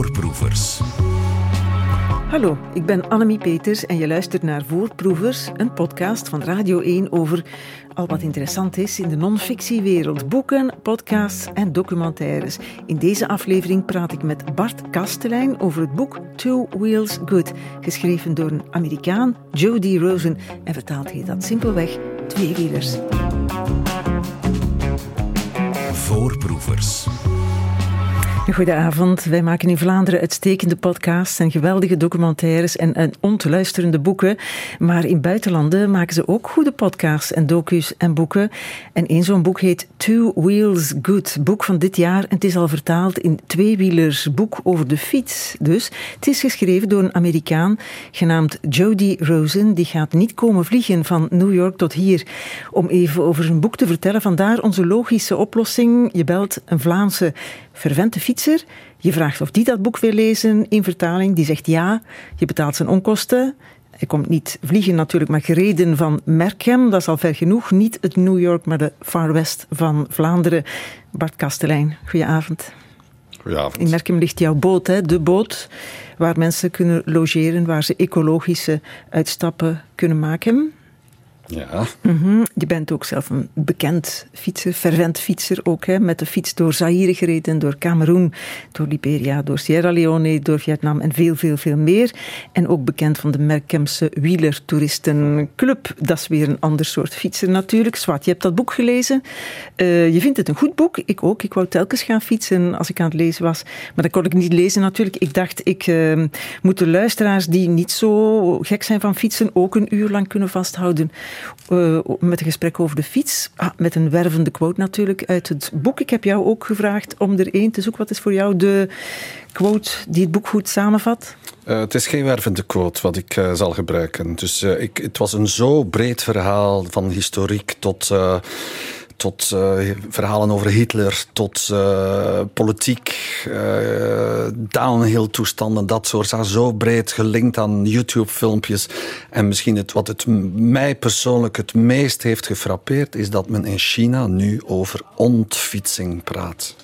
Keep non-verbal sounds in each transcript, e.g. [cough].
Voorproevers. Hallo, ik ben Annemie Peters en je luistert naar Voorproevers, een podcast van Radio 1 over al wat interessant is in de non-fictiewereld. Boeken, podcasts en documentaires. In deze aflevering praat ik met Bart Kastelein over het boek Two Wheels Good, geschreven door een Amerikaan, Jody Rosen, en vertaalt hij dat simpelweg tweewielers. Voorproevers. Goedenavond. Wij maken in Vlaanderen uitstekende podcasts en geweldige documentaires en, en ontluisterende boeken. Maar in buitenlanden maken ze ook goede podcasts en docu's en boeken. En één zo'n boek heet Two Wheels Good, boek van dit jaar. En het is al vertaald in tweewielers, boek over de fiets. Dus het is geschreven door een Amerikaan genaamd Jody Rosen. Die gaat niet komen vliegen van New York tot hier om even over zijn boek te vertellen. Vandaar onze logische oplossing. Je belt een Vlaamse vervente fietser. Je vraagt of die dat boek wil lezen in vertaling. Die zegt ja. Je betaalt zijn onkosten. Hij komt niet vliegen natuurlijk, maar gereden van Merkem. Dat is al ver genoeg. Niet het New York, maar de Far West van Vlaanderen. Bart Kastelein, goedenavond. Goedenavond. In Merkem ligt jouw boot, hè? de boot waar mensen kunnen logeren, waar ze ecologische uitstappen kunnen maken. Ja. Mm-hmm. Je bent ook zelf een bekend fietser, fervent fietser ook, hè, met de fiets door Zaire gereden, door Cameroen, door Liberia, door Sierra Leone, door Vietnam en veel, veel, veel meer. En ook bekend van de Merkemse wielertouristenclub. Dat is weer een ander soort fietser natuurlijk. Zwart, je hebt dat boek gelezen. Uh, je vindt het een goed boek. Ik ook. Ik wou telkens gaan fietsen als ik aan het lezen was. Maar dat kon ik niet lezen natuurlijk. Ik dacht, ik uh, moet de luisteraars die niet zo gek zijn van fietsen ook een uur lang kunnen vasthouden. Uh, met een gesprek over de fiets. Ah, met een wervende quote natuurlijk uit het boek. Ik heb jou ook gevraagd om er één te zoeken. Wat is voor jou de quote die het boek goed samenvat? Uh, het is geen wervende quote wat ik uh, zal gebruiken. Dus ik, het was een zo breed verhaal van historiek tot tot uh, verhalen over Hitler, tot uh, politiek, uh, downhill toestanden, dat soort. Zo breed gelinkt aan YouTube-filmpjes. En misschien het, wat het mij persoonlijk het meest heeft gefrappeerd, is dat men in China nu over ontfietsing praat.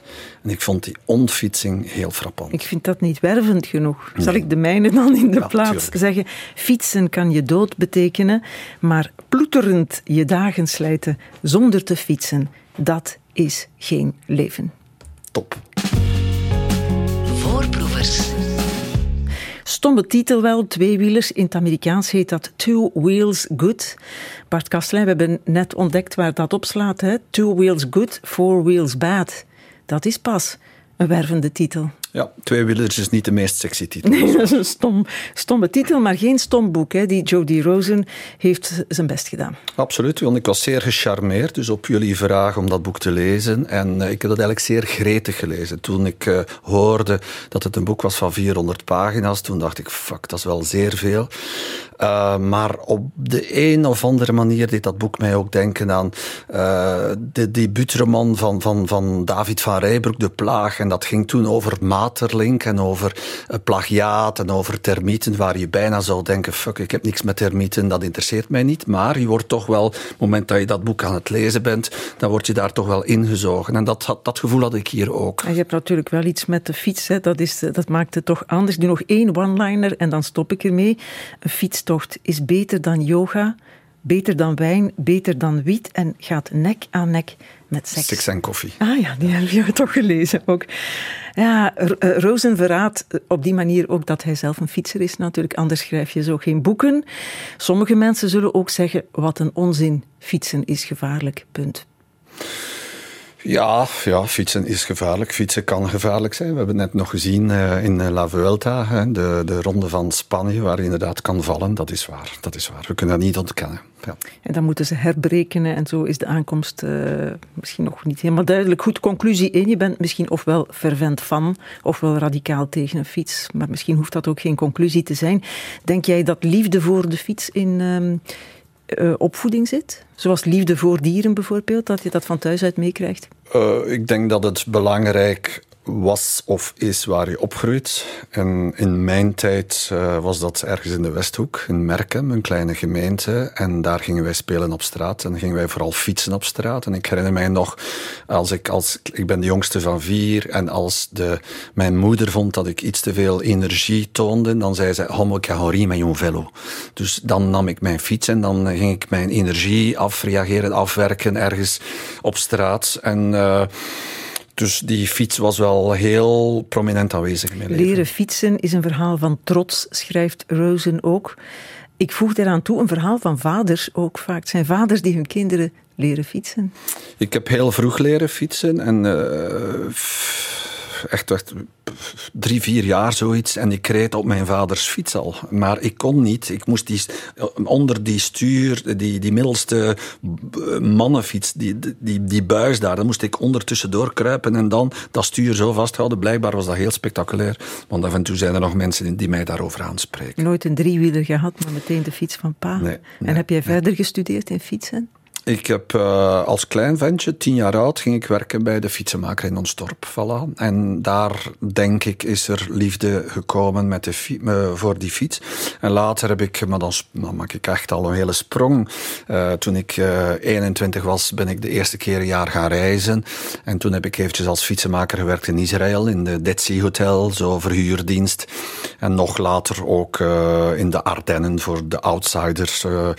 En ik vond die ontfietsing heel frappant. Ik vind dat niet wervend genoeg. Nee. Zal ik de mijne dan in de ja, plaats tuurlijk. zeggen? Fietsen kan je dood betekenen, maar ploeterend je dagen slijten zonder te fietsen, dat is geen leven. Top. Voorproevers. Stomme titel wel, tweewielers. In het Amerikaans heet dat Two Wheels Good. Bart Kastelein, we hebben net ontdekt waar dat op slaat. Hè? Two Wheels Good, Four Wheels Bad. Dat is pas een wervende titel. Ja, Tweewielers is niet de meest sexy titel. Nee, [laughs] dat is een stom, stomme titel, maar geen stom boek. Hè. Die Jody Rosen heeft zijn best gedaan. Absoluut, want ik was zeer gecharmeerd dus op jullie vraag om dat boek te lezen. En uh, ik heb dat eigenlijk zeer gretig gelezen. Toen ik uh, hoorde dat het een boek was van 400 pagina's, toen dacht ik, fuck, dat is wel zeer veel. Uh, maar op de een of andere manier deed dat boek mij ook denken aan de debuutroman van, van, van David van Rijbroek, De Plaag. En dat ging toen over Materlink en over plagiaat en over termieten, waar je bijna zou denken, fuck, ik heb niks met termieten, dat interesseert mij niet. Maar je wordt toch wel, op het moment dat je dat boek aan het lezen bent, dan word je daar toch wel ingezogen. En dat, dat gevoel had ik hier ook. En je hebt natuurlijk wel iets met de fiets, hè. Dat, is, dat maakt het toch anders. Doe nog één one-liner en dan stop ik ermee. Een fietstocht is beter dan yoga, beter dan wijn, beter dan wiet en gaat nek aan nek met seks. Seks en koffie. Ah ja, die heb je toch gelezen ook. Ja, Rosen verraadt op die manier ook dat hij zelf een fietser is natuurlijk. Anders schrijf je zo geen boeken. Sommige mensen zullen ook zeggen, wat een onzin, fietsen is gevaarlijk, punt. Ja, ja, fietsen is gevaarlijk. Fietsen kan gevaarlijk zijn. We hebben het net nog gezien uh, in La Vuelta, de, de ronde van Spanje, waar je inderdaad kan vallen. Dat is waar. Dat is waar. We kunnen dat niet ontkennen. Ja. En dan moeten ze herberekenen en zo is de aankomst uh, misschien nog niet helemaal duidelijk. Goed, conclusie 1. Je bent misschien ofwel fervent van, ofwel radicaal tegen een fiets. Maar misschien hoeft dat ook geen conclusie te zijn. Denk jij dat liefde voor de fiets in... Uh, uh, opvoeding zit? Zoals liefde voor dieren bijvoorbeeld, dat je dat van thuis uit meekrijgt? Uh, ik denk dat het belangrijk was of is waar je opgroeit. En in mijn tijd uh, was dat ergens in de Westhoek, in Merkem, een kleine gemeente. En daar gingen wij spelen op straat. En gingen wij vooral fietsen op straat. En ik herinner mij nog, als ik, als, ik ben de jongste van vier. En als de, mijn moeder vond dat ik iets te veel energie toonde, dan zei ze, homo carori met een velo. Dus dan nam ik mijn fiets en dan ging ik mijn energie afreageren, afwerken ergens op straat. En... Uh, dus die fiets was wel heel prominent aanwezig in mijn leven. Leren fietsen is een verhaal van trots, schrijft Rosen ook. Ik voeg eraan toe een verhaal van vaders ook vaak. Het zijn vaders die hun kinderen leren fietsen. Ik heb heel vroeg leren fietsen en uh, echt, echt drie, vier jaar zoiets. En ik reed op mijn vaders fiets al. Maar ik kon niet. Ik moest die, onder die stuur, die, die middelste mannenfiets, die, die, die buis daar, dan moest ik ondertussen doorkruipen en dan dat stuur zo vasthouden. Blijkbaar was dat heel spectaculair. Want af en toe zijn er nog mensen die mij daarover aanspreken. Nooit een driewieler gehad, maar meteen de fiets van pa. Nee, en heb jij verder gestudeerd in fietsen? Ik heb uh, als klein ventje, tien jaar oud, ging ik werken bij de fietsenmaker in ons dorp. Voilà. En daar, denk ik, is er liefde gekomen met de uh, voor die fiets. En later heb ik, maar dan, maak ik echt al een hele sprong. Uh, toen ik 21 was, ben ik de eerste keer een jaar gaan reizen. En toen heb ik eventjes als fietsenmaker gewerkt in Israël, in de Dead Sea Hotel, zo verhuurdienst. En nog later ook in de Ardennen voor de outsiders. hoe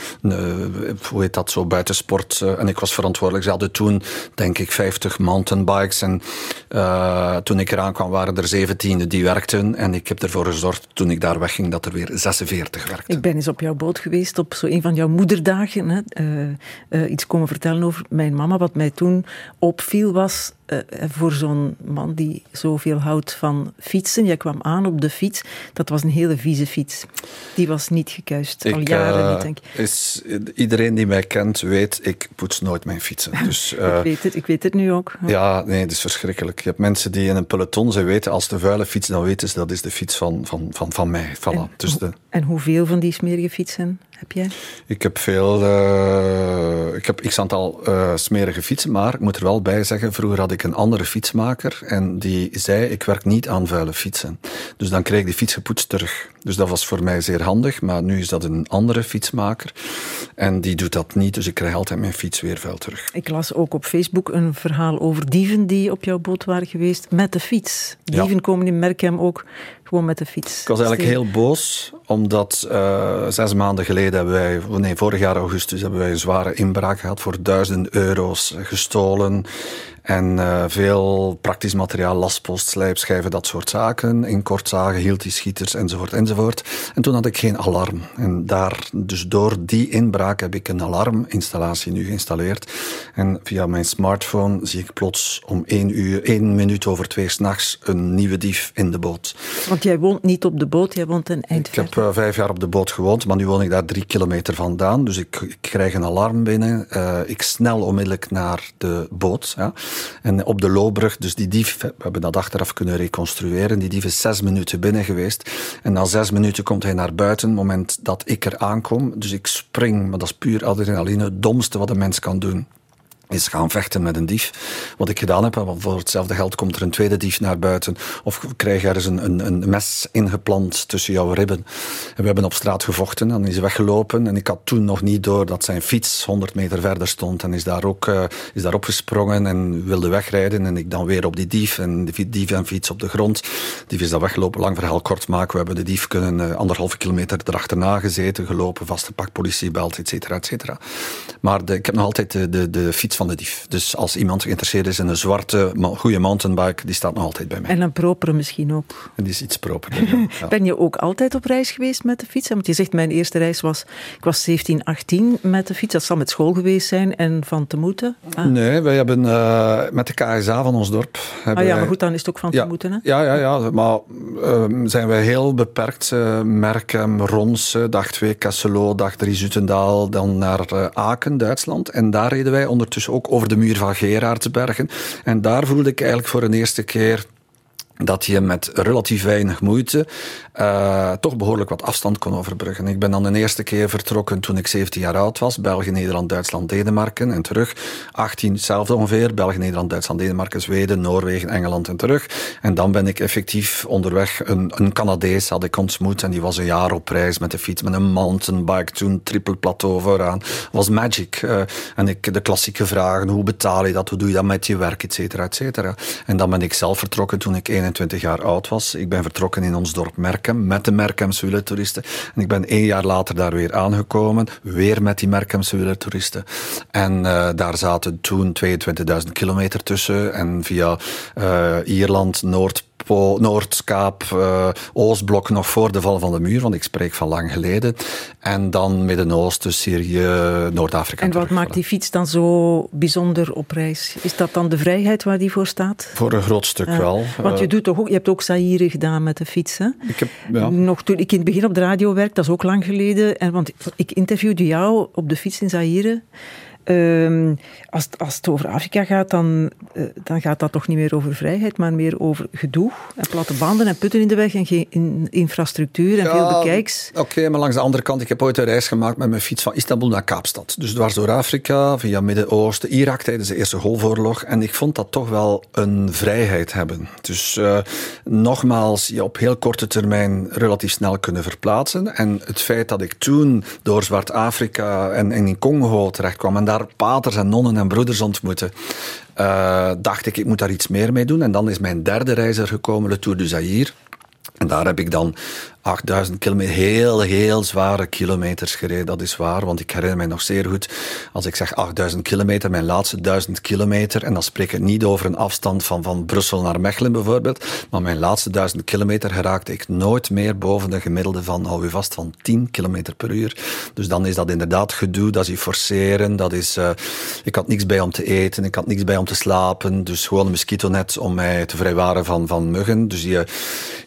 heet dat zo, buitensport eh, en ik was verantwoordelijk. Ze hadden toen, denk ik, 50 mountainbikes. En uh, toen ik eraan kwam, waren er 17 die werkten. En ik heb ervoor gezorgd, toen ik daar wegging, dat er weer 46 werkten. Ik ben eens op jouw boot geweest, op zo een van jouw moederdagen. Hè. Uh, iets komen vertellen over mijn mama. Wat mij toen opviel was uh, voor zo'n man die zoveel houdt van fietsen. Jij kwam aan op de fiets. Dat was een hele vieze fiets. Die was niet gekuist. al jaren niet, denk ik. Is, iedereen die mij kent weet, ik poets nooit mijn fietsen. [laughs] Dus, ik, weet het, ik weet het nu ook. Ja, nee, het is verschrikkelijk. Je hebt mensen die in een peloton, ze weten, als de vuile fiets, dan weten ze, dat is de fiets van, van, van, van mij. Voilà. En, dus de... en hoeveel van die smerige fietsen heb jij? Ik heb veel, uh, ik heb x aantal uh, smerige fietsen, maar ik moet er wel bij zeggen, vroeger had ik een andere fietsmaker en die zei, ik werk niet aan vuile fietsen. Dus dan kreeg ik die fiets gepoetst terug. Dus dat was voor mij zeer handig, maar nu is dat een andere fietsmaker en die doet dat niet, dus ik krijg altijd mijn fiets weer vuil terug. Ik las ook op Facebook een verhaal over dieven die op jouw boot waren geweest met de fiets. Dieven ja. komen in Merkem ook gewoon met de fiets. Ik was eigenlijk heel boos, omdat uh, zes maanden geleden hebben wij, nee, vorig jaar augustus hebben wij een zware inbraak gehad voor duizenden euro's gestolen. En uh, veel praktisch materiaal, lastpost, slijpschijven, dat soort zaken. In kortzagen hield die schieters enzovoort enzovoort. En toen had ik geen alarm. En daar, dus door die inbraak heb ik een alarminstallatie nu geïnstalleerd. En via mijn smartphone zie ik plots om één uur, één minuut over twee s'nachts een nieuwe dief in de boot. Want jij woont niet op de boot, jij woont een eind Ik heb uh, vijf jaar op de boot gewoond, maar nu woon ik daar drie kilometer vandaan. Dus ik, ik krijg een alarm binnen. Uh, ik snel onmiddellijk naar de boot. Ja. En op de Loobrug, dus die dief, we hebben dat achteraf kunnen reconstrueren, die dief is zes minuten binnen geweest. En na zes minuten komt hij naar buiten, het moment dat ik er aankom. Dus ik spring, maar dat is puur adrenaline, het domste wat een mens kan doen is gaan vechten met een dief. Wat ik gedaan heb, voor hetzelfde geld komt er een tweede dief naar buiten. Of krijg je ergens een, een, een mes ingeplant tussen jouw ribben. En we hebben op straat gevochten en is weggelopen. En ik had toen nog niet door dat zijn fiets 100 meter verder stond. En is daar ook uh, is daar opgesprongen en wilde wegrijden. En ik dan weer op die dief. En de dief en fiets op de grond. Die dief is dan weggelopen. Lang verhaal kort maken. We hebben de dief kunnen uh, anderhalve kilometer erachterna gezeten, gelopen, vastgepakt, politiebelt, et cetera, et cetera. Maar de, ik heb nog altijd de, de, de fiets van de dief. Dus als iemand geïnteresseerd is in een zwarte, goede mountainbike, die staat nog altijd bij mij. En een propere misschien ook. En die is iets proper. ja. [laughs] Ben je ook altijd op reis geweest met de fiets? Want je zegt, mijn eerste reis was, ik was 17, 18 met de fiets. Dat zal met school geweest zijn en van te moeten. Ah. Nee, wij hebben uh, met de KSA van ons dorp... Ah ja, maar goed, dan is het ook van ja, te moeten. Hè? Ja, ja, ja. Maar uh, zijn wij heel beperkt. Uh, Merkem, Rons, dag 2 Kesselo, dag 3 Zutendaal, dan naar Aken, Duitsland. En daar reden wij ondertussen ook over de muur van Gerardsbergen. En daar voelde ik eigenlijk voor een eerste keer dat je met relatief weinig moeite uh, toch behoorlijk wat afstand kon overbruggen. Ik ben dan de eerste keer vertrokken toen ik 17 jaar oud was. België, Nederland, Duitsland, Denemarken en terug. 18, hetzelfde ongeveer. België, Nederland, Duitsland, Denemarken, Zweden, Noorwegen, Engeland en terug. En dan ben ik effectief onderweg. Een, een Canadees had ik ontmoet en die was een jaar op reis met de fiets, met een mountainbike, toen triple plateau vooraan. was magic. Uh, en ik, de klassieke vragen, hoe betaal je dat, hoe doe je dat met je werk, et cetera, et cetera. En dan ben ik zelf vertrokken toen ik 21 jaar oud was. Ik ben vertrokken in ons dorp Merkem met de Merkemse wielertoeristen. En ik ben één jaar later daar weer aangekomen, weer met die Merkemse wielertoeristen. En uh, daar zaten toen 22.000 kilometer tussen. En via uh, Ierland, Noord, Noordkaap, uh, Oostblok nog voor de val van de muur, want ik spreek van lang geleden. En dan Midden-Oosten, Syrië, Noord-Afrika. En wat maakt die fiets dan zo bijzonder op reis? Is dat dan de vrijheid waar die voor staat? Voor een groot stuk wel. Want je, eh, doet toch ook, je hebt ook Zaire gedaan met de fiets, hè? Ik heb, ja. Nog toen ik in het begin op de radio werkte, dat is ook lang geleden. En, want ik interviewde jou op de fiets in Zaire. Um, als, als het over Afrika gaat, dan, uh, dan gaat dat toch niet meer over vrijheid, maar meer over gedoe. En platte banden en putten in de weg en geen in, infrastructuur en ja, veel bekijks. Oké, maar langs de andere kant, ik heb ooit een reis gemaakt met mijn fiets van Istanbul naar Kaapstad. Dus dwars door Afrika, via Midden-Oosten, Irak tijdens de Eerste Golfoorlog. En ik vond dat toch wel een vrijheid hebben. Dus uh, nogmaals, je op heel korte termijn relatief snel kunnen verplaatsen. En het feit dat ik toen door Zwart-Afrika en, en in Congo terecht kwam en daar paters en nonnen en broeders ontmoeten, uh, dacht ik, ik moet daar iets meer mee doen. En dan is mijn derde reis er gekomen, de Tour du Zaire. En daar heb ik dan 8000 kilometer, heel, heel zware kilometers gereden. Dat is waar, want ik herinner mij nog zeer goed. Als ik zeg 8000 kilometer, mijn laatste 1000 kilometer, en dan spreek ik niet over een afstand van, van Brussel naar Mechelen bijvoorbeeld, maar mijn laatste 1000 kilometer geraakte ik nooit meer boven de gemiddelde van, hou u vast, van 10 kilometer per uur. Dus dan is dat inderdaad gedoe, dat is forceren, dat is, uh, ik had niks bij om te eten, ik had niks bij om te slapen, dus gewoon een mosquitonet om mij te vrijwaren van, van muggen. Dus je,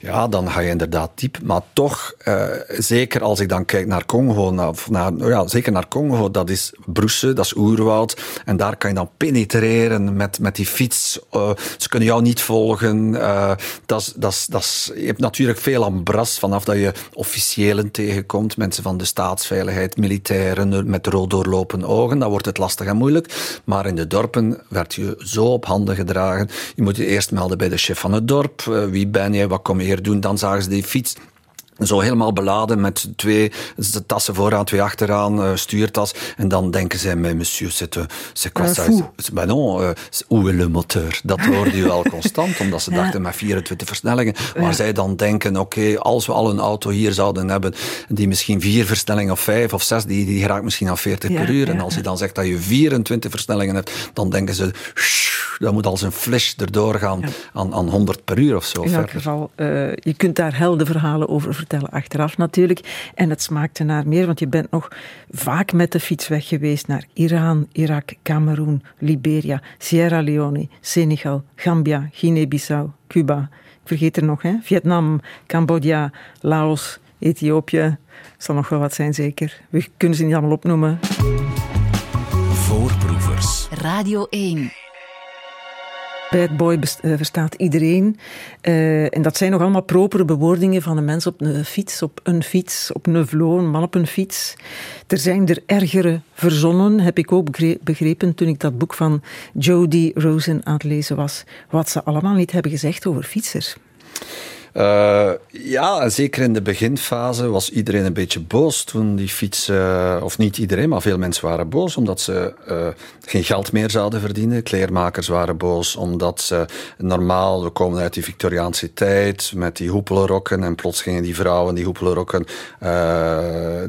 ja, dan ga je inderdaad diep, maar toch, uh, zeker als ik dan kijk naar Congo, naar, naar, ja, zeker naar Congo, dat is broesen, dat is oerwoud. En daar kan je dan penetreren met, met die fiets. Uh, ze kunnen jou niet volgen. Uh, dat, dat, dat, je hebt natuurlijk veel ambras vanaf dat je officiëlen tegenkomt, mensen van de staatsveiligheid, militairen met rood doorlopen ogen. Dan wordt het lastig en moeilijk. Maar in de dorpen werd je zo op handen gedragen. Je moet je eerst melden bij de chef van het dorp. wie ben je? Wat kom je hier doen? Dan zagen ze die fiets zo helemaal beladen met twee tassen vooraan, twee achteraan, uh, stuurtas. En dan denken zij, mais monsieur, c'est quoi ça? Ben non, uh, où est le moteur? Dat hoorde je al [laughs] constant, omdat ze dachten met 24 versnellingen. Maar zij dan denken, oké, als we al een auto hier zouden hebben, die misschien vier versnellingen of vijf of zes, die, die raakt misschien aan 40 per uur. En als je dan zegt dat je 24 versnellingen hebt, dan denken ze, dat moet als een flash erdoor gaan aan, aan 100 per uur of zo. In elk geval, je kunt daar helder verhalen over vertellen, achteraf natuurlijk. En het smaakte naar meer, want je bent nog vaak met de fiets weg geweest naar Iran, Irak, Cameroen, Liberia, Sierra Leone, Senegal, Gambia, Guinea-Bissau, Cuba. Ik vergeet er nog, hè? Vietnam, Cambodja, Laos, Ethiopië. Zal nog wel wat zijn, zeker. We kunnen ze niet allemaal opnoemen. Voorproevers. Radio 1. Bad boy uh, verstaat iedereen. Uh, en dat zijn nog allemaal propere bewoordingen van een mens op een fiets, op een fiets, op een vlo, een man op een fiets. Er zijn er ergere verzonnen, heb ik ook begrepen toen ik dat boek van Jody Rosen aan het lezen was. Wat ze allemaal niet hebben gezegd over fietsers. Uh, ja, zeker in de beginfase was iedereen een beetje boos toen die fiets, uh, of niet iedereen, maar veel mensen waren boos omdat ze uh, geen geld meer zouden verdienen. Kleermakers waren boos omdat ze normaal, we komen uit die Victoriaanse tijd met die hoepelrokken en plots gingen die vrouwen die hoepelrokken,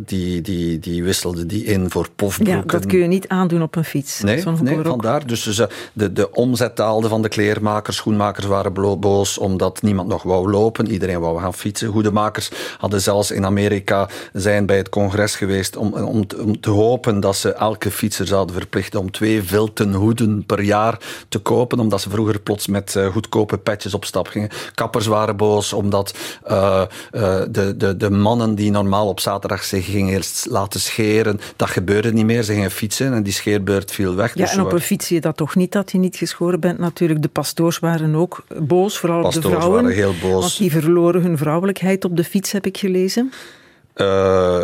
die, die, die wisselden die in voor pofbroeken. Ja, dat kun je niet aandoen op een fiets. Nee, nee vandaar. Dus de, de omzet daalde van de kleermakers, schoenmakers waren boos omdat niemand nog wou lopen kopen. Iedereen wou gaan fietsen. Hoedemakers hadden zelfs in Amerika zijn bij het congres geweest om, om, om te hopen dat ze elke fietser zouden verplichten om twee vilten hoeden per jaar te kopen, omdat ze vroeger plots met uh, goedkope petjes op stap gingen. Kappers waren boos omdat uh, uh, de, de, de mannen die normaal op zaterdag zich gingen laten scheren, dat gebeurde niet meer. Ze gingen fietsen en die scheerbeurt viel weg. Ja, dus en op een fiets zie je dat toch niet, dat je niet geschoren bent natuurlijk. De pastoors waren ook boos, vooral pastoors de vrouwen. waren heel boos. Die verloren hun vrouwelijkheid op de fiets, heb ik gelezen. Uh,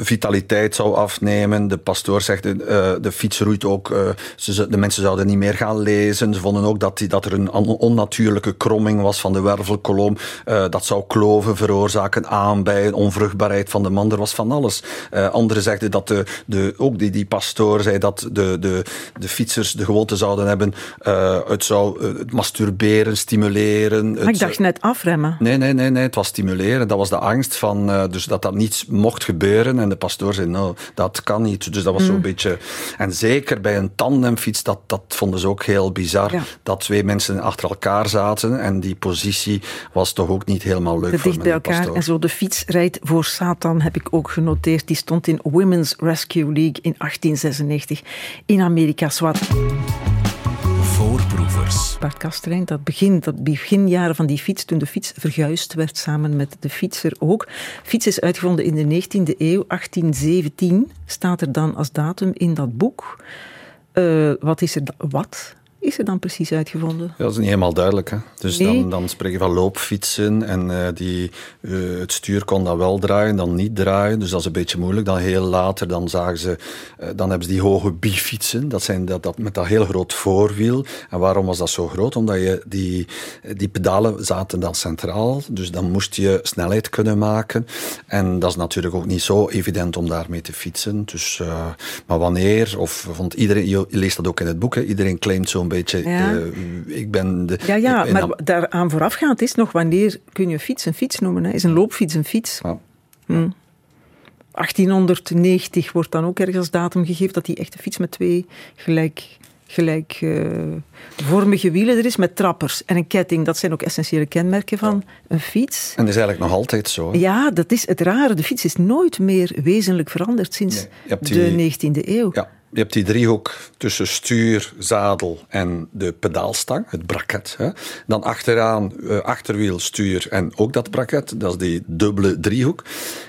vitaliteit zou afnemen. De pastoor zegt, uh, de fiets roeit ook. Uh, ze, de mensen zouden niet meer gaan lezen. Ze vonden ook dat, die, dat er een onnatuurlijke kromming was van de wervelkolom. dat zou kloven veroorzaken, aanbijen, onvruchtbaarheid van de man. Er was van alles. anderen zegden dat de, de, ook die, die pastoor zei dat de, de, de fietsers de gewoonte zouden hebben. het zou het masturberen, stimuleren. Maar ik dacht net afremmen. Nee, nee, nee, nee, het was stimuleren. Dat was de angst van, dus dat dat niets mocht gebeuren. En de pastoor zei, nou, dat kan niet. Dus dat was zo'n mm. beetje... En zeker bij een tandemfiets, dat, dat vonden ze ook heel bizar. Dat twee mensen achter elkaar zaten en die positie was toch ook niet helemaal leuk de voor dicht bij elkaar pastoor. en zo. De fiets rijdt voor Satan, heb ik ook genoteerd. Die stond in Women's Rescue League in 1896 in Amerika. Zwart. Voorproevers. Bart dat begin, dat beginjaren van die fiets, toen de fiets verguisd werd samen met de fietser ook. Fiets is uitgevonden in de 19e eeuw, 1817 staat er dan als datum in dat boek. Uh, wat is er? Wat is er dan precies uitgevonden? Ja, dat is niet helemaal duidelijk. Hè? Dus nee. dan, dan spreek je van loopfietsen en uh, die, uh, het stuur kon dan wel draaien, dan niet draaien. Dus dat is een beetje moeilijk. Dan heel later dan zagen ze, uh, dan hebben ze die hoge bifietsen. Dat zijn dat, dat met dat heel groot voorwiel. En waarom was dat zo groot? Omdat je die, die pedalen zaten dan centraal. Dus dan moest je snelheid kunnen maken. En dat is natuurlijk ook niet zo evident om daarmee te fietsen. Dus, maar wanneer, of vond iedereen, je leest dat ook in het boek, hè? iedereen claimt zo'n beetje. Ja. Uh, ik ben de, ja, ja maar daaraan voorafgaand is nog wanneer kun je fiets een fiets noemen? Hè? Is een loopfiets een fiets? Ja. Hm. 1890 wordt dan ook ergens datum gegeven dat die echte fiets met twee gelijk gelijkvormige uh, wielen er is met trappers en een ketting. Dat zijn ook essentiële kenmerken van een fiets. En dat is eigenlijk nog altijd zo. Ja, dat is het rare. De fiets is nooit meer wezenlijk veranderd sinds nee, die, de 19e eeuw. Ja. Je hebt die driehoek tussen stuur, zadel en de pedaalstang, het braket. Hè. Dan achteraan uh, achterwiel, stuur en ook dat braket. Dat is die dubbele driehoek.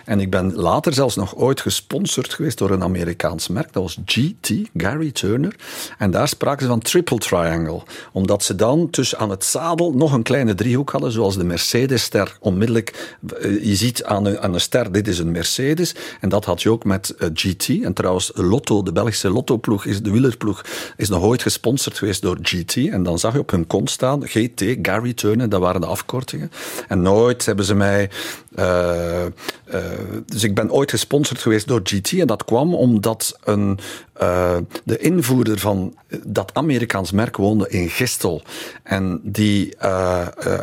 En ik ben later zelfs nog ooit gesponsord geweest door een Amerikaans merk. Dat was GT, Gary Turner. En daar spraken ze van triple triangle. Omdat ze dan tussen aan het zadel nog een kleine driehoek hadden, zoals de Mercedes-ster onmiddellijk. Uh, je ziet aan een, aan ster, dit is een Mercedes. En dat had je ook met uh, GT. En trouwens, Lotto, de Belgische Lotto-ploeg, is de wielerploeg, is nog ooit gesponsord geweest door GT. En dan zag je op hun kont staan GT, Gary Turner, dat waren de afkortingen. En nooit hebben ze mij. Uh, uh, dus ik ben ooit gesponsord geweest door GT. En dat kwam omdat een, uh, de invoerder van dat Amerikaans merk woonde in Gistel. En die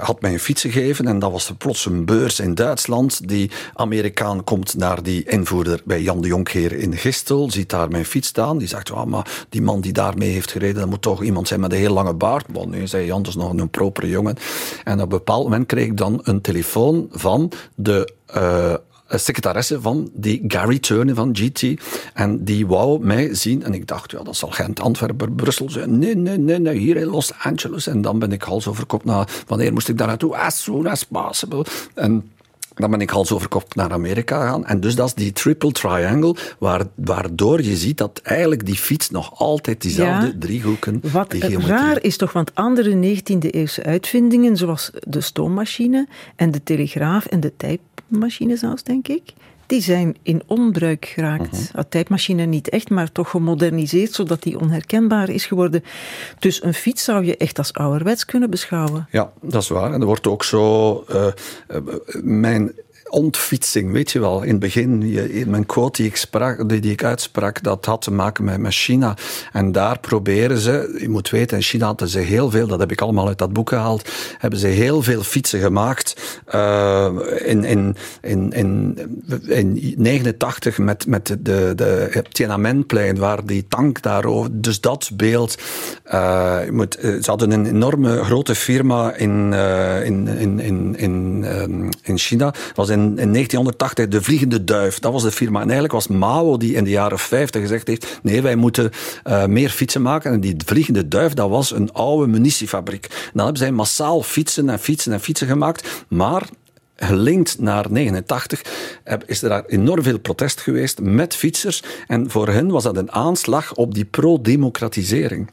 had mij een fiets gegeven. En dat was plots een beurs in Duitsland. Die Amerikaan komt naar die invoerder bij Jan de Jonkheer in Gistel. Ziet daar mijn fiets staan. Die zegt, oh, maar die man die daarmee heeft gereden, dat moet toch iemand zijn met een heel lange baard. Maar nee, zei Jan, dat is nog een propere jongen. En op een bepaald moment kreeg ik dan een telefoon van de uh, secretaresse van die Gary Turner van GT. En die wou mij zien. En ik dacht, ja, dat zal Gent, Antwerpen, Brussel zijn. Nee, nee, nee, nee, hier in Los Angeles. En dan ben ik hals over kop naar... Wanneer moest ik daar naartoe? As soon as possible. En dan ben ik hals over kop naar Amerika gegaan. En dus dat is die triple triangle, waardoor je ziet dat eigenlijk die fiets nog altijd diezelfde ja, driehoeken... Wat die raar is toch, want andere 19e-eeuwse uitvindingen, zoals de stoommachine en de telegraaf en de typemachine zelfs, denk ik, die zijn in onbruik geraakt. Uh -huh. Tijdmachine niet echt, maar toch gemoderniseerd, zodat die onherkenbaar is geworden. Dus een fiets zou je echt als ouderwets kunnen beschouwen. Ja, dat is waar. En er wordt ook zo... Uh, mijn ontfietsing, weet je wel. In het begin, je, mijn quote die ik, sprak, die, die ik uitsprak, dat had te maken met, China. En daar proberen ze, je moet weten, in China hadden ze heel veel, dat heb ik allemaal uit dat boek gehaald, hebben ze heel veel fietsen gemaakt. Uh, in, in, in, in, in 89 met, met de, de, de Tiananmenplein, waar die tank daarover, dus dat beeld. Uh, je moet, ze hadden een enorme grote firma in, uh, in, in, in, in, um, in China, was in, in 1980 de Vliegende Duif. Dat was de firma. En eigenlijk was Mao die in de jaren 50 gezegd heeft, nee, wij moeten uh, meer fietsen maken. En die Vliegende Duif, dat was een oude munitiefabriek. Dan hebben zij massaal fietsen en fietsen en fietsen gemaakt. Maar gelinkt naar 89, is er daar enorm veel protest geweest met fietsers. En voor hen was dat een aanslag op die pro-democratisering.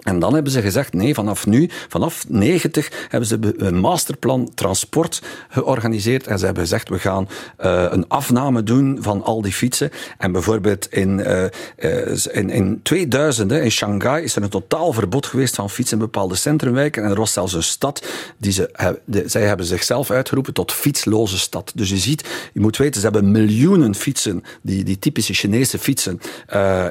En dan hebben ze gezegd, nee, vanaf nu, vanaf 90, hebben ze een masterplan transport georganiseerd. En ze hebben gezegd, we gaan uh, een afname doen van al die fietsen. En bijvoorbeeld in, uh, in, in 2000, in Shanghai, is er een totaal verbod geweest van fietsen in bepaalde centrumwijken. En er was zelfs een stad, die ze, de, zij hebben zichzelf uitgeroepen tot fietsloze stad. Dus je ziet, je moet weten, ze hebben miljoenen fietsen, die, die typische Chinese fietsen,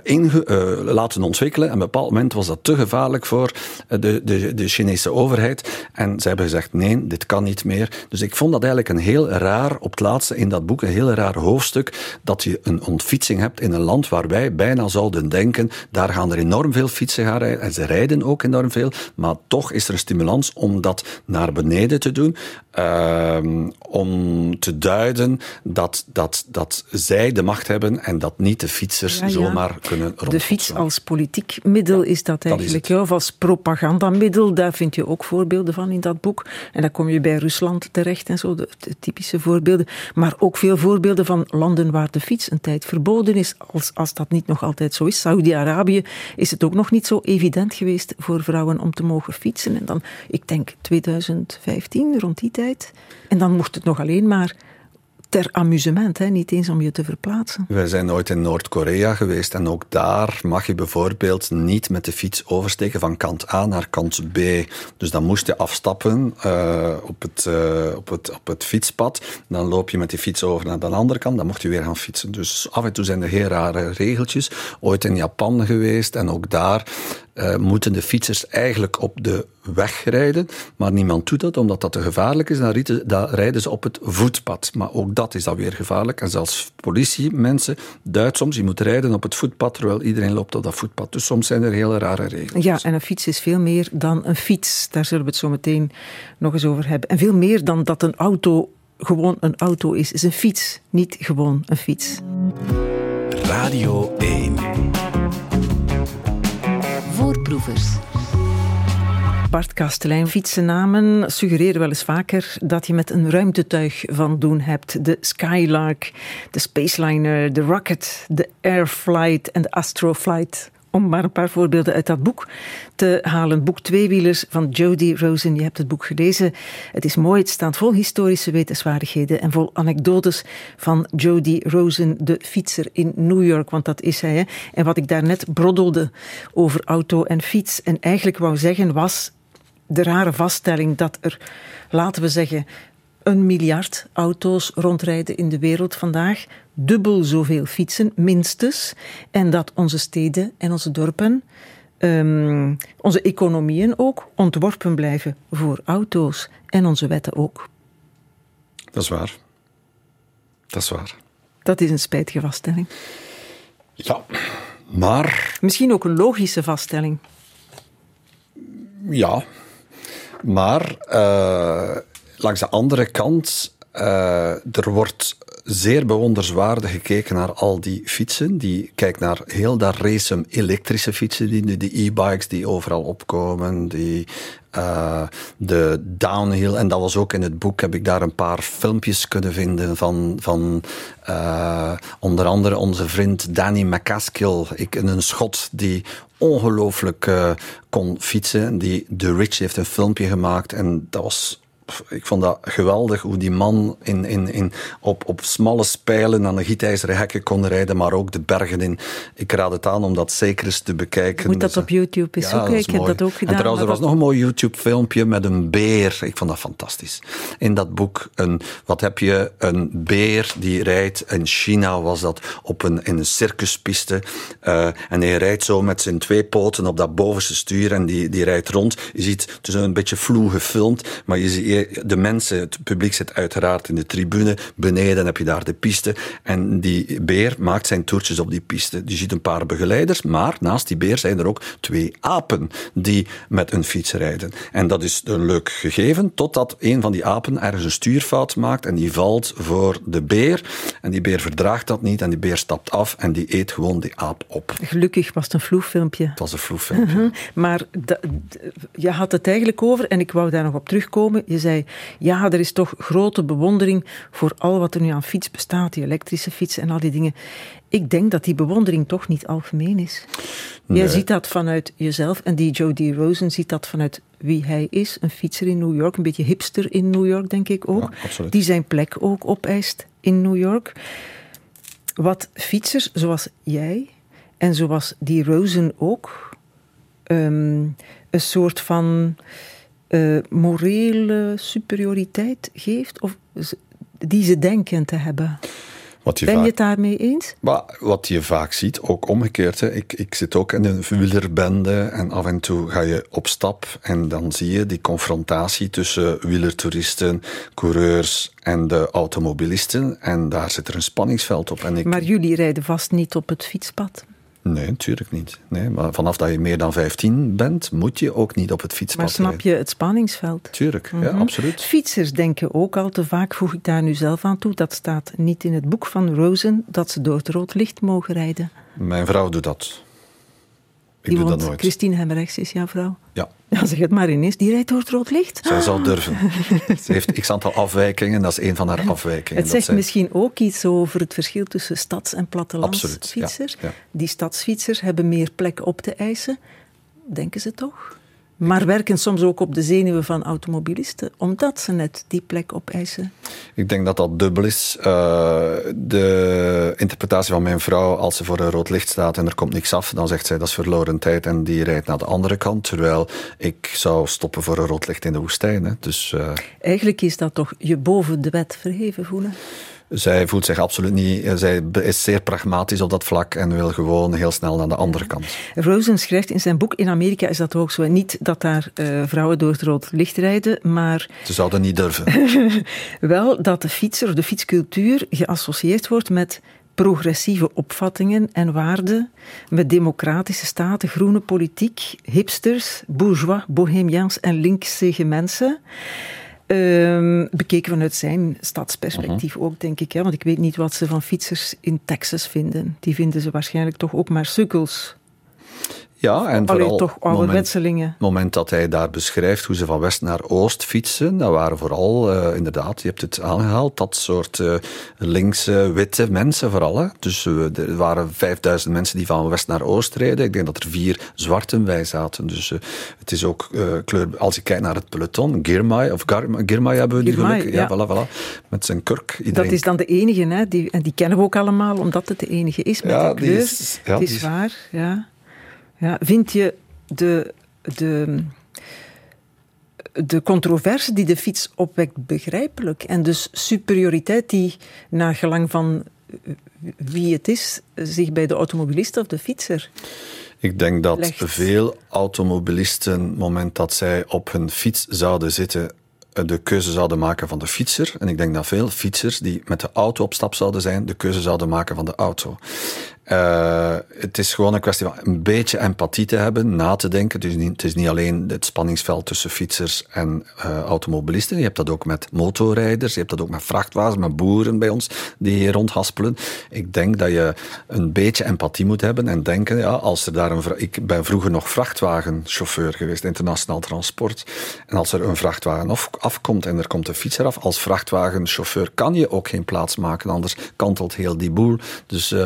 inge, laten ontwikkelen. En op een bepaald moment was dat te gevaarlijk gevaarlijk voor eh, de, de, de Chinese overheid. En ze hebben gezegd, nee, dit kan niet meer. Dus ik vond dat eigenlijk een heel raar, op het laatste in dat boek, een heel raar hoofdstuk, dat je een ontfietsing hebt in een land waar wij bijna zouden denken, daar gaan er enorm veel fietsen gaan rijden. En ze rijden ook enorm veel, maar toch is er een stimulans om dat naar beneden te doen. Uh, om te duiden dat, dat, dat zij de macht hebben en dat niet de fietsers zomaar kunnen rondfietsen. De fiets als politiek middel is dat eigenlijk of als propagandamiddel. Daar vind je ook voorbeelden van in dat boek. En dan kom je bij Rusland terecht en zo, de, typische voorbeelden. Maar ook veel voorbeelden van landen waar de fiets een tijd verboden is, als, als dat niet nog altijd zo is. Saudi-Arabië is het ook nog niet zo evident geweest voor vrouwen om te mogen fietsen. En dan, ik denk 2015, rond die tijd. En dan mocht het nog alleen maar ter amusement, hè? niet eens om je te verplaatsen. Wij zijn ooit in Noord-Korea geweest en ook daar mag je bijvoorbeeld niet met de fiets oversteken van kant A naar kant B. Dus dan moest je afstappen uh, op, het, uh, op, het, op het fietspad. Dan loop je met die fiets over naar de andere kant, dan mocht je weer gaan fietsen. Dus af en toe zijn er heel rare regeltjes. Ooit in Japan geweest en ook daar uh, moeten de fietsers eigenlijk op de weg rijden, maar niemand doet dat omdat dat te gevaarlijk is. Dan rijden, dan rijden ze op het voetpad. Maar ook dat is dan weer gevaarlijk. En zelfs politiemensen duidt soms, je moet rijden op het voetpad, terwijl iedereen loopt op dat voetpad. Dus soms zijn er hele rare regels. Ja, en een fiets is veel meer dan een fiets. Daar zullen we het zo meteen nog eens over hebben. En veel meer dan dat een auto gewoon een auto is. Is een fiets, niet gewoon een fiets. Radio 1 Bart Kastelein, fietsennamen suggereren wel eens vaker dat je met een ruimtetuig van doen hebt. De Skylark, de Spaceliner, de Rocket, de Airflight en de Astroflight om maar een paar voorbeelden uit dat boek te halen. Boek Tweewielers van Jody Rosen. Je hebt het boek gelezen. Het is mooi. Het staat vol historische wetenswaardigheden en vol anekdotes van Jody Rosen, de fietser in New York. Want dat is hij. Hè? En wat ik daarnet broddelde over auto en fiets en eigenlijk wou zeggen was de rare vaststelling dat er, laten we zeggen, een miljard auto's rondrijden in de wereld vandaag, dubbel zoveel fietsen, minstens, en dat onze steden en onze dorpen, um, onze economieën ook, ontworpen blijven voor auto's en onze wetten ook. Dat is waar. Dat is waar. Dat is een spijtige vaststelling. Ja, maar. Misschien ook een logische vaststelling. Ja, maar uh, langs de andere kant, uh, er wordt zeer bewonderswaardig gekeken naar al die fietsen. Die kijk naar heel dat race elektrische fietsen, die, de e-bikes die overal opkomen, die uh, de downhill. En dat was ook in het boek, heb ik daar een paar filmpjes kunnen vinden van, van uh, onder andere onze vriend Danny McCaskill. Ik, een schot die ongelooflijk kon fietsen. Die The Rich heeft een filmpje gemaakt en dat was ik vond dat geweldig hoe die man in, in, in, op, op smalle spijlen aan de gietijzeren hekken kon rijden, maar ook de bergen in. Ik raad het aan om dat zeker eens te bekijken. Moet dat op YouTube eens zoeken, ik heb dat ook gedaan. En trouwens, er was nog een mooi YouTube-filmpje met een beer. Ik vond dat fantastisch. In dat boek, een, wat heb je? Een beer die rijdt, in China was dat, op een, in een circuspiste. Uh, en hij rijdt zo met zijn twee poten op dat bovenste stuur en die, die rijdt rond. Je ziet, het is een beetje vloe gefilmd, maar je ziet, de mensen, het publiek zit uiteraard in de tribune. Beneden heb je daar de piste. En die beer maakt zijn toertjes op die piste. Je ziet een paar begeleiders, maar naast die beer zijn er ook twee apen die met een fiets rijden. En dat is een leuk gegeven, totdat een van die apen ergens een stuurfout maakt en die valt voor de beer. En die beer verdraagt dat niet en die beer stapt af en die eet gewoon die aap op. Gelukkig was het een vloeffilmpje. Het was een vloeffilmpje. Uh Maar je had het eigenlijk over, en ik wou daar nog op terugkomen. Je zei, ja, er is toch grote bewondering voor al wat er nu aan fiets bestaat, die elektrische fietsen en al die dingen. Ik denk dat die bewondering toch niet algemeen is. Jij ziet dat vanuit jezelf en die Joe D. Rosen ziet dat vanuit wie hij is. Een fietser in New York, een beetje hipster in New York, denk ik ook. die zijn plek ook opeist in New York. Wat fietsers zoals jij en zoals die Rosen ook ehm, een soort van uh, morele superioriteit geeft, of die ze denken te hebben. Wat je ben je het daarmee eens? wat je vaak ziet, ook omgekeerd. Hè. Ik, ik zit ook in een wielerbende en af en toe ga je op stap en dan zie je die confrontatie tussen wielertoeristen, coureurs en de automobilisten. En daar zit er een spanningsveld op. En ik... Maar jullie rijden vast niet op het fietspad? Nee, natuurlijk niet. Nee, maar vanaf dat je meer dan 15 bent, moet je ook niet op het fietspad Maar snap je het spanningsveld? Tuurlijk, ja, mhm. absoluut. Fietsers denken ook al te vaak, voeg ik daar nu zelf aan toe, dat staat niet in het boek van Rosen, dat ze door het rood licht mogen rijden. Mijn vrouw doet dat. Die doe dat nooit. Christine Hemrechts is jouw vrouw? Ja. Ja, zeg het maar ineens. Die rijdt door het rood licht. Zij zal durven. [laughs] Ze heeft x aantal afwijkingen, dat is een van haar afwijkingen. Het zegt misschien ook iets over het verschil tussen stads- en plattelandsfietsers. Ja, Die stadsfietsers hebben meer plek op te eisen, denken ze toch? Maar werken soms ook op de zenuwen van automobilisten, omdat ze net die plek opeisen. Ik denk dat dat dubbel is. Uh, de interpretatie van mijn vrouw, als ze voor een rood licht staat en er komt niks af, dan zegt zij dat is verloren tijd en die rijdt naar de andere kant. Terwijl ik zou stoppen voor een rood licht in de woestijn. Hè. Dus, uh... Eigenlijk is dat toch je boven de wet verheven voelen? Zij voelt zich absoluut niet. Eh, zij is zeer pragmatisch op dat vlak en wil gewoon heel snel naar de andere kant. Rosen schrijft in zijn boek: In Amerika is dat ook zo. Niet dat daar uh, vrouwen door het rood licht rijden, maar. [laughs] Ze zouden niet durven. [laughs] wel dat de fietser of de fietscultuur geassocieerd wordt met progressieve opvattingen en waarden, met democratische staten, groene politiek, hipsters, bourgeois, bohemians en linkse mensen. Um, bekeken vanuit zijn stadsperspectief uh ook, denk ik. Hè? Want ik weet niet wat ze van fietsers in Texas vinden. Die vinden ze waarschijnlijk toch ook maar sukkels. Ja, en vooral toch het moment dat hij daar beschrijft hoe ze van west naar oost fietsen, dat waren vooral, uh, inderdaad, je hebt het aangehaald, dat soort uh, linkse, witte mensen vooral. Hè. Dus uh, er waren 5000 mensen die van west naar oost reden. Ik denk dat er vier zwarten bij zaten. Dus het is ook kleur... Als je kijkt naar het peloton, Girmay, of Girmay hebben we nu gelukkig. Ja, ja voilà, voilà, met zijn kurk. Iedereen... Dat is dan de enige, hè? Die, en die kennen we ook allemaal, omdat het de enige is met ja, de kleur. Is, ja, het is waar, ja. Ja, vind je de, de, de controverse die de fiets opwekt begrijpelijk? En dus superioriteit die naar gelang van wie het is, zich bij de automobilist of de fietser ik denk dat veel automobilisten, het moment dat zij op hun fiets zouden zitten, de keuze zouden maken van de fietser. En ik denk dat veel fietsers die met de auto op stap zouden zijn, de keuze zouden maken van de auto. Uh, het is gewoon een kwestie van een beetje empathie te hebben, na te denken. Dus het is niet alleen het spanningsveld tussen fietsers en uh, automobilisten. Je hebt dat ook met motorrijders, je hebt dat ook met vrachtwagens, met boeren bij ons die hier rondhaspelen. Ik denk dat je een beetje empathie moet hebben en denken, ja, als er daar een... Ik ben vroeger nog vrachtwagenchauffeur geweest, internationaal transport. En als er een vrachtwagen af, afkomt en er komt een fietser af, als vrachtwagenchauffeur kan je ook geen plaats maken, anders kantelt heel die boel. Dus uh,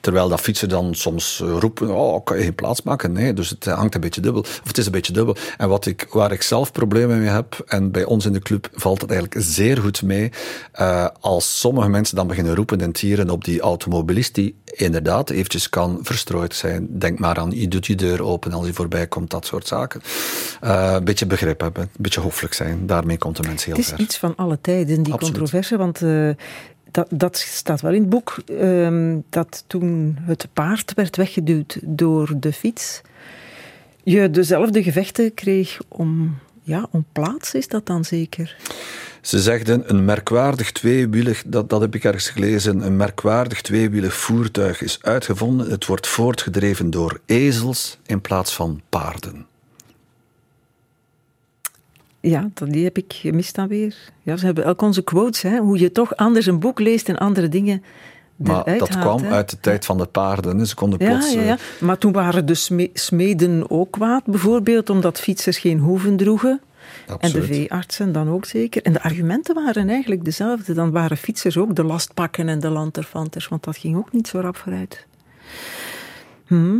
terwijl Terwijl dat fietsen dan soms eh, roepen, oh, kan je geen plaats maken? Nee, dus het hangt een beetje dubbel. Of het is een beetje dubbel. En wat ik, waar ik zelf problemen mee heb, en bij ons in de club valt het eigenlijk zeer goed mee, uh, als sommige mensen dan beginnen roepen en tieren op die automobilist die inderdaad eventjes kan verstrooid zijn. Denk maar aan, je doet je deur open als je voorbij komt, dat soort zaken. Uh, een beetje begrip hebben, een beetje hoffelijk zijn. Daarmee komt de mens heel ver. Het is iets van alle tijden, die controverse, want... Uh, dat, dat, staat wel in het boek, uh, dat toen het paard werd weggeduwd door de fiets, je dezelfde gevechten kreeg om, ja, om plaats, is dat dan zeker? Ze zegden een merkwaardig tweewielig, dat, dat heb ik ergens gelezen, een merkwaardig tweewielig voertuig is uitgevonden. Het wordt voortgedreven door ezels in plaats van paarden. Ja, die heb ik gemist dan weer. Ja, ze hebben elk onze quotes, hè, hoe je toch anders een boek leest en andere dingen maar dat kwam uit de tijd van de paarden. Ze konden plots... Ja, ja, ja. Maar toen waren de smeden ook kwaad, bijvoorbeeld, omdat fietsers geen hoeven droegen. En de veeartsen dan ook zeker. En de argumenten waren eigenlijk dezelfde. Dan waren fietsers ook de lastpakken en de lanterfanters, want dat ging ook niet zo rap vooruit. Hm.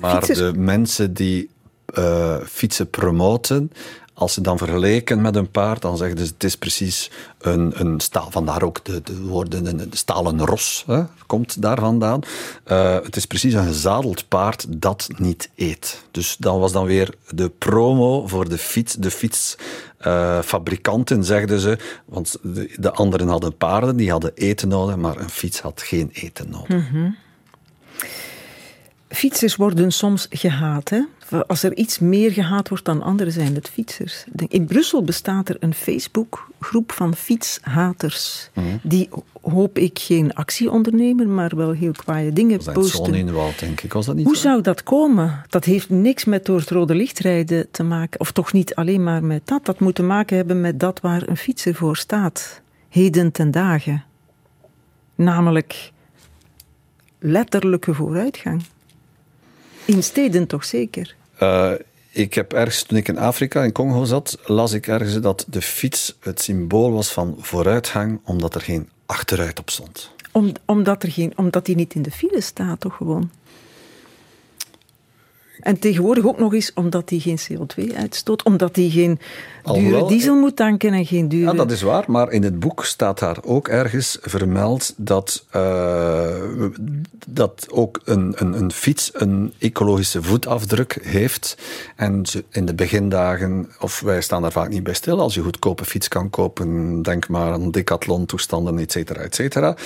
Maar de mensen die uh, fietsen promoten, als ze dan vergelijken met een paard, dan zeggen ze het is precies een, een staal. Vandaar ook de, de woorden een, stalen ros hè, komt daar vandaan. Uh, het is precies een gezadeld paard dat niet eet. Dus dan was dan weer de promo voor de fiets. De fietsfabrikanten, uh, zegden ze. Want de, de, anderen hadden paarden, die hadden eten nodig, maar een fiets had geen eten nodig. -hmm. Fietsers worden soms gehaat. Hè? Als er iets meer gehaat wordt dan anderen, zijn het fietsers. In Brussel bestaat er een Facebookgroep van fietshaters. Mhm. Die hoop ik geen actie ondernemen, maar wel heel kwaaie dingen dat posten. in de wald, denk ik. Was dat niet Hoe zou dat komen? Dat heeft niks met door het rode licht rijden te maken. Of toch niet alleen maar met dat. Dat moet te maken hebben met dat waar een fietser voor staat. Heden ten dagen. Namelijk letterlijke vooruitgang. In steden toch zeker? Uh, ik heb ergens, toen ik in Afrika, in Congo zat, las ik ergens dat de fiets het symbool was van vooruitgang, omdat er geen achteruit op stond. Om, omdat, er geen, omdat die niet in de file staat, toch gewoon? En tegenwoordig ook nog eens omdat hij geen CO2 uitstoot, omdat hij geen dure diesel moet tanken en geen dure... Ja, dat is waar, maar in het boek staat daar ook ergens vermeld dat, uh, dat ook een, een, een, fiets een ecologische voetafdruk heeft. En in de begindagen, of wij staan daar vaak niet bij stil, als je goedkope fiets kan kopen, denk maar aan decathlon-toestanden, et cetera, et cetera,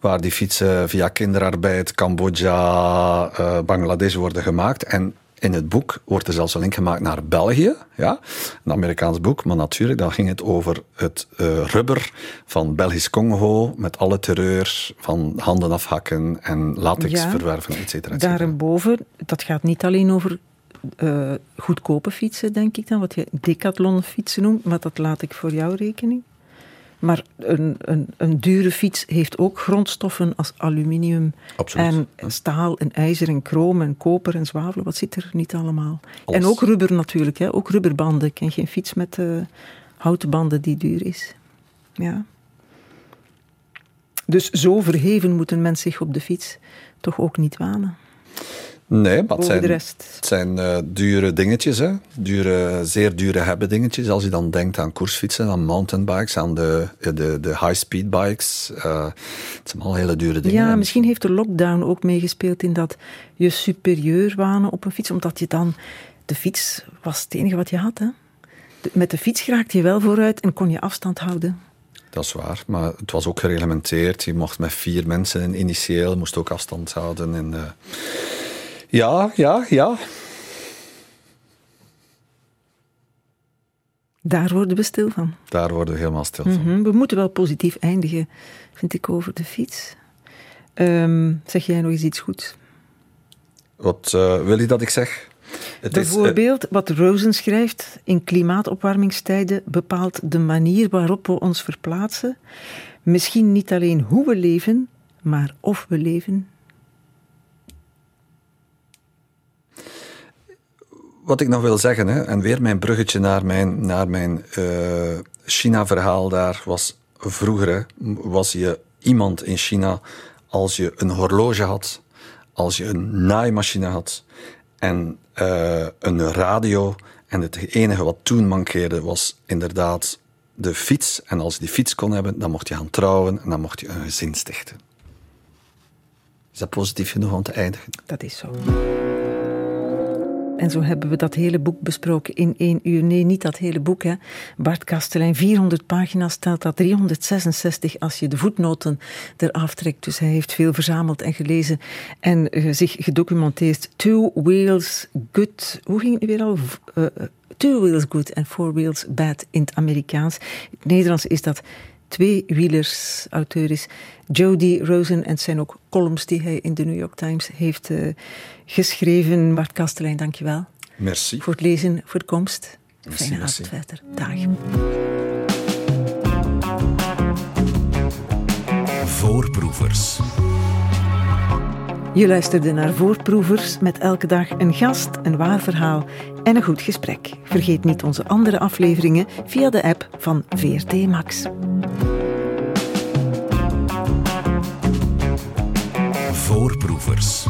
waar die fietsen via kinderarbeid, Cambodja, uh, Bangladesh worden gemaakt. En in het boek wordt er zelfs een link gemaakt naar België, ja, een Amerikaans boek, maar natuurlijk, dan ging het over het uh, rubber van Belgisch Congo met alle terreur van handen afhakken en latex ja, verwerven, et cetera. Daarboven, dat gaat niet alleen over uh, goedkope fietsen, denk ik dan, wat je decathlon fietsen noemt, maar dat laat ik voor jouw rekening. Maar een, een, een dure fiets heeft ook grondstoffen als aluminium en staal en ijzer en chroom en koper en zwavel. Wat zit er niet allemaal? En ook rubber natuurlijk, hè? ook rubberbanden. Ik ken geen fiets met uh, houten banden die duur is. Ja. Dus zo verheven moet een mens zich op de fiets toch ook niet wanen. Nee, maar het zijn, het zijn uh, dure dingetjes. Hè? Dure, zeer dure hebben dingetjes. Als je dan denkt aan koersfietsen, aan mountainbikes, aan de, de, de high-speed bikes. Uh, het zijn al hele dure dingen. Ja, misschien heeft de lockdown ook meegespeeld in dat je superieur wanen op een fiets. Omdat je dan... De fiets was het enige wat je had. Hè? met de fiets raakte je wel vooruit en kon je afstand houden. Dat is waar, maar het was ook gereglementeerd. Je mocht met vier mensen initieel, moest ook afstand houden. En, uh, ja, ja, ja. Daar worden we stil van. Daar worden we helemaal stil van. Mm -hmm. We moeten wel positief eindigen, vind ik, over de fiets. Um, zeg jij nog eens iets goeds? Wat uh, wil je dat ik zeg? Het Bijvoorbeeld, is, uh, wat Rosen schrijft, in klimaatopwarmingstijden bepaalt de manier waarop we ons verplaatsen. Misschien niet alleen hoe we leven, maar of we leven. Wat ik nog wil zeggen, hè, en weer mijn bruggetje naar mijn, naar mijn uh, China-verhaal daar, was vroeger was je iemand in China als je een horloge had als je een naaimachine had en uh, een radio. En het enige wat toen mankeerde was inderdaad de fiets. En als je die fiets kon hebben, dan mocht je gaan trouwen en dan mocht je een gezin stichten. Is dat positief genoeg om te eindigen? Dat is zo. En zo hebben we dat hele boek besproken in één uur. Nee, niet dat hele boek. Hè. Bart Kastelein, 400 pagina's staat dat, 366 als je de voetnoten eraf trekt. Dus hij heeft veel verzameld en gelezen en uh, zich gedocumenteerd. Two wheels good. Hoe ging het nu weer al? Uh, two wheels good and four wheels bad in het Amerikaans. In het Nederlands is dat twee-wielers auteur is. Jody Rosen en het zijn ook columns die hij in de New York Times heeft uh, geschreven. Bart Kastelein, dankjewel. Merci. Voor het lezen, voor de komst. Merci, Fijne avond verder. Dag. Voorproevers. Je luisterde naar Voorproevers met elke dag een gast, een waar verhaal en een goed gesprek. Vergeet niet onze andere afleveringen via de app van VRT Max. Voorproevers.